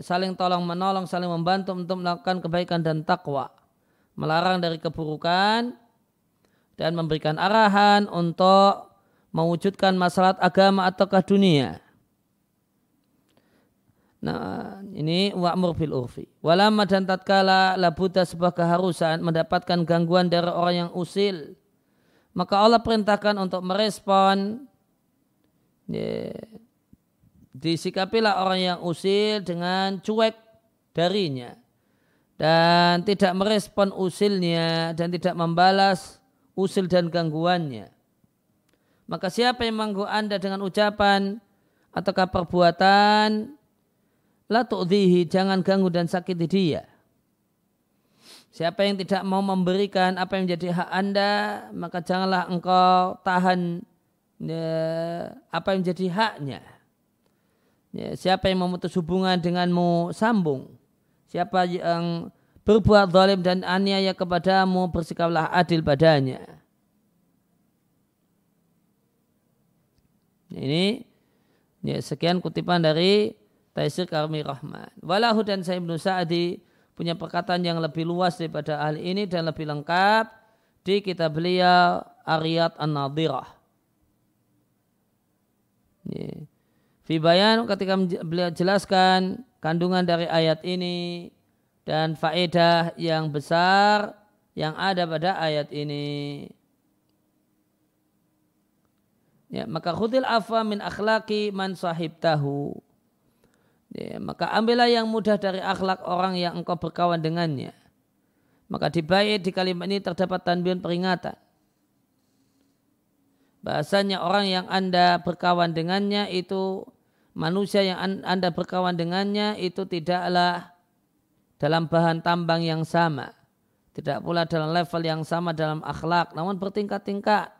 A: saling tolong menolong saling membantu untuk melakukan kebaikan dan takwa melarang dari keburukan dan memberikan arahan untuk mewujudkan masalah agama ataukah dunia Nah, ini wa'mur bil urfi. Walama dan tatkala labuta sebuah keharusan mendapatkan gangguan dari orang yang usil. Maka Allah perintahkan untuk merespon ya, disikapilah orang yang usil dengan cuek darinya dan tidak merespon usilnya dan tidak membalas usil dan gangguannya. Maka siapa yang mengganggu Anda dengan ucapan ataukah perbuatan La tu'dhihi, jangan ganggu dan sakiti dia. Siapa yang tidak mau memberikan apa yang menjadi hak Anda, maka janganlah engkau tahan ya, apa yang menjadi haknya. Ya, siapa yang memutus hubungan denganmu, sambung. Siapa yang berbuat zalim dan aniaya kepadamu, bersikaplah adil padanya. Ini ya, sekian kutipan dari Taisir Karmi Rahman. Walahu dan saya Ibnu Sa'di punya perkataan yang lebih luas daripada hal ini dan lebih lengkap di kitab beliau Ariyat An-Nadirah. Fi bayan ketika beliau jelaskan kandungan dari ayat ini dan faedah yang besar yang ada pada ayat ini. Ya, maka khudil afa min akhlaki man sahib tahu Ya, maka ambillah yang mudah dari akhlak orang yang engkau berkawan dengannya. Maka di bait di kalimat ini terdapat tanbian peringatan. Bahasanya orang yang anda berkawan dengannya itu manusia yang anda berkawan dengannya itu tidaklah dalam bahan tambang yang sama. Tidak pula dalam level yang sama dalam akhlak, namun bertingkat-tingkat.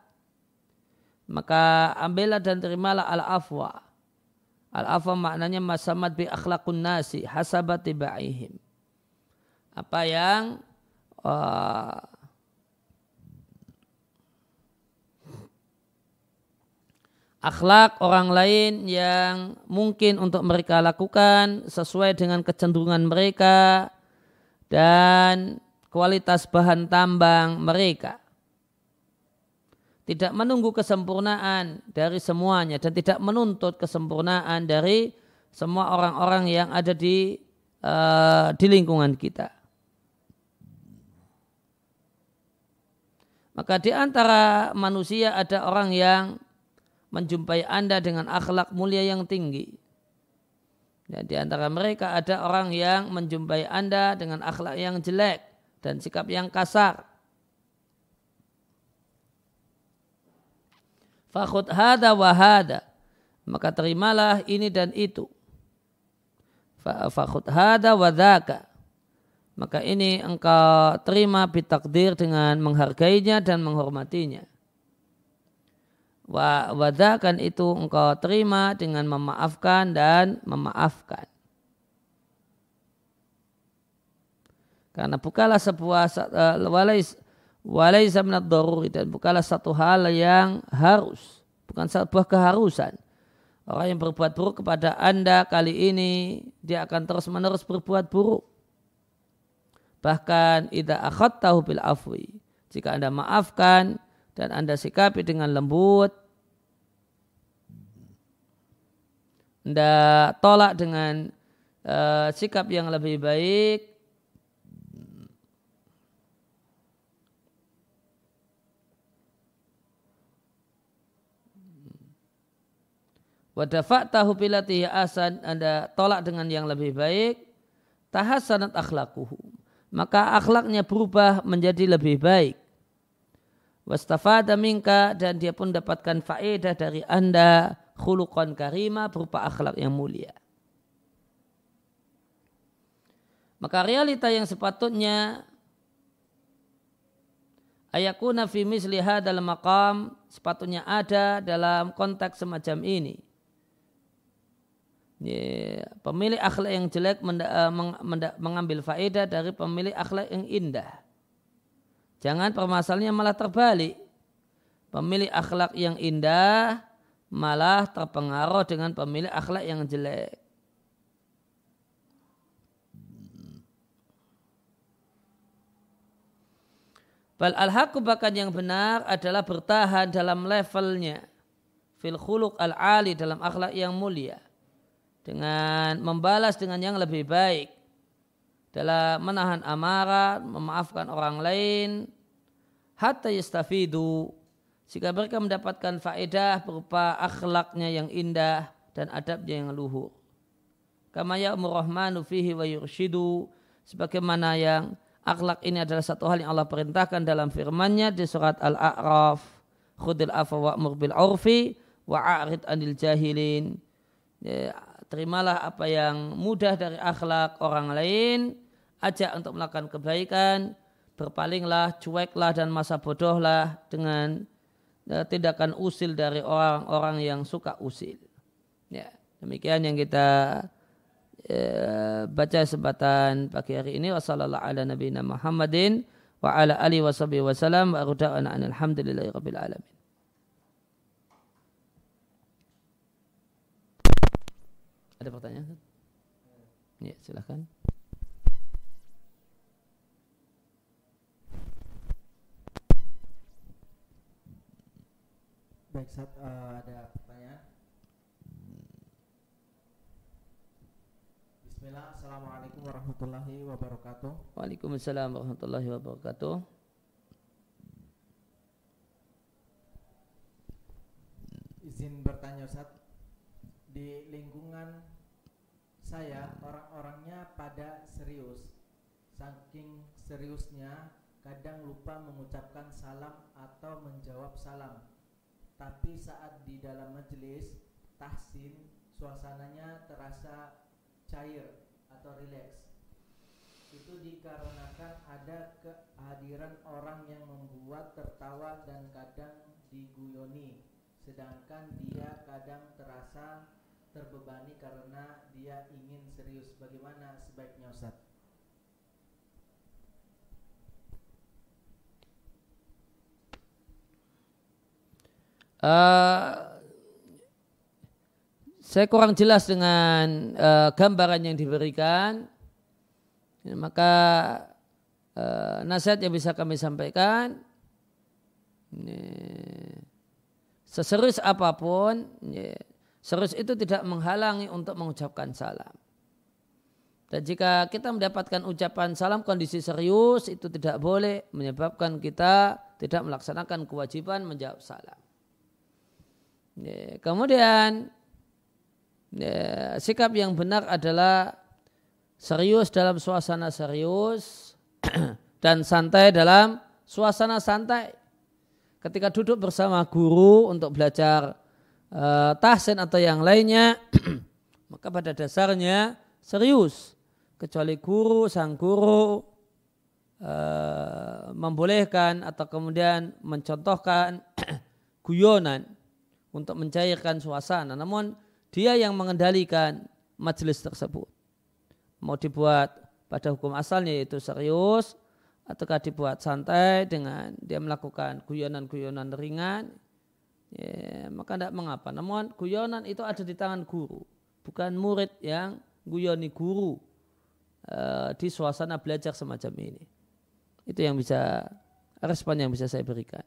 A: Maka ambillah dan terimalah al-afwa Al-afa maknanya masamat bi akhlakun nasi hasabat tibaihim. Apa yang uh, akhlak orang lain yang mungkin untuk mereka lakukan sesuai dengan kecenderungan mereka dan kualitas bahan tambang mereka tidak menunggu kesempurnaan dari semuanya dan tidak menuntut kesempurnaan dari semua orang-orang yang ada di uh, di lingkungan kita. Maka di antara manusia ada orang yang menjumpai Anda dengan akhlak mulia yang tinggi. Dan di antara mereka ada orang yang menjumpai Anda dengan akhlak yang jelek dan sikap yang kasar. Fakhud hada wa hada. Maka terimalah ini dan itu. Fakhud hada wa dhaka. Maka ini engkau terima bitakdir dengan menghargainya dan menghormatinya. Wa wadakan itu engkau terima dengan memaafkan dan memaafkan. Karena bukalah sebuah uh, walais walais minad daruri dan bukalah satu hal yang harus, bukan sebuah keharusan. Orang yang berbuat buruk kepada Anda kali ini dia akan terus-menerus berbuat buruk. Bahkan idza akhadtahu bil afwi. Jika Anda maafkan dan Anda sikapi dengan lembut, Anda tolak dengan uh, sikap yang lebih baik, tahu pilatihi asan Anda tolak dengan yang lebih baik. Tahassanat akhlakuhu. Maka akhlaknya berubah menjadi lebih baik. Wastafada minka dan dia pun dapatkan faedah dari Anda khuluqan karima berupa akhlak yang mulia. Maka realita yang sepatutnya ayakuna fi misli dalam maqam sepatutnya ada dalam konteks semacam ini pemilik akhlak yang jelek eh, mengambil faedah dari pemilik akhlak yang indah. Jangan permasalahannya malah terbalik. Pemilik akhlak yang indah malah terpengaruh dengan pemilik akhlak yang jelek. Bal al bahkan yang benar adalah bertahan dalam levelnya. Fil khuluq al-ali dalam akhlak yang mulia dengan membalas dengan yang lebih baik dalam menahan amarah, memaafkan orang lain. Hatta yastafidu. Jika mereka mendapatkan faedah berupa akhlaknya yang indah dan adabnya yang luhur. Kama ya'mur rahmanu fihi wa yurshidu. Sebagaimana yang akhlak ini adalah satu hal yang Allah perintahkan dalam firman-Nya di surat Al-A'raf. Khudil afwa wa'mur bil urfi wa'arid anil jahilin. Ya, terimalah apa yang mudah dari akhlak orang lain, ajak untuk melakukan kebaikan, berpalinglah, cueklah dan masa bodohlah dengan uh, tindakan usil dari orang-orang yang suka usil. Ya, demikian yang kita uh, baca sebatan pagi hari ini. Wassalamualaikum ala nabiyina Muhammadin wa. Ada pertanyaan? Ya, silakan.
B: Baik, saat uh, eh, ada pertanyaan. Bismillah, Assalamualaikum warahmatullahi wabarakatuh.
A: Waalaikumsalam warahmatullahi wabarakatuh.
B: Izin bertanya Ustaz, di lingkungan saya orang-orangnya pada serius saking seriusnya kadang lupa mengucapkan salam atau menjawab salam tapi saat di dalam majelis tahsin suasananya terasa cair atau rileks itu dikarenakan ada kehadiran orang yang membuat tertawa dan kadang diguyoni sedangkan dia kadang terasa terbebani karena dia ingin serius. Bagaimana sebaiknya Ustaz?
A: Uh, saya kurang jelas dengan uh, gambaran yang diberikan. Ya, maka uh, nasihat yang bisa kami sampaikan, ini, seserius apa pun, ya, Serius itu tidak menghalangi untuk mengucapkan salam. Dan jika kita mendapatkan ucapan salam kondisi serius itu tidak boleh menyebabkan kita tidak melaksanakan kewajiban menjawab salam. Ya, kemudian ya, sikap yang benar adalah serius dalam suasana serius dan santai dalam suasana santai. Ketika duduk bersama guru untuk belajar uh, tahsin atau yang lainnya, maka pada dasarnya serius. Kecuali guru, sang guru uh, membolehkan atau kemudian mencontohkan guyonan untuk mencairkan suasana. Namun dia yang mengendalikan majelis tersebut. Mau dibuat pada hukum asalnya yaitu serius ataukah dibuat santai dengan dia melakukan guyonan-guyonan ringan ya, maka tidak mengapa namun guyonan itu ada di tangan guru bukan murid yang guyoni guru uh, di suasana belajar semacam ini itu yang bisa respon yang bisa saya berikan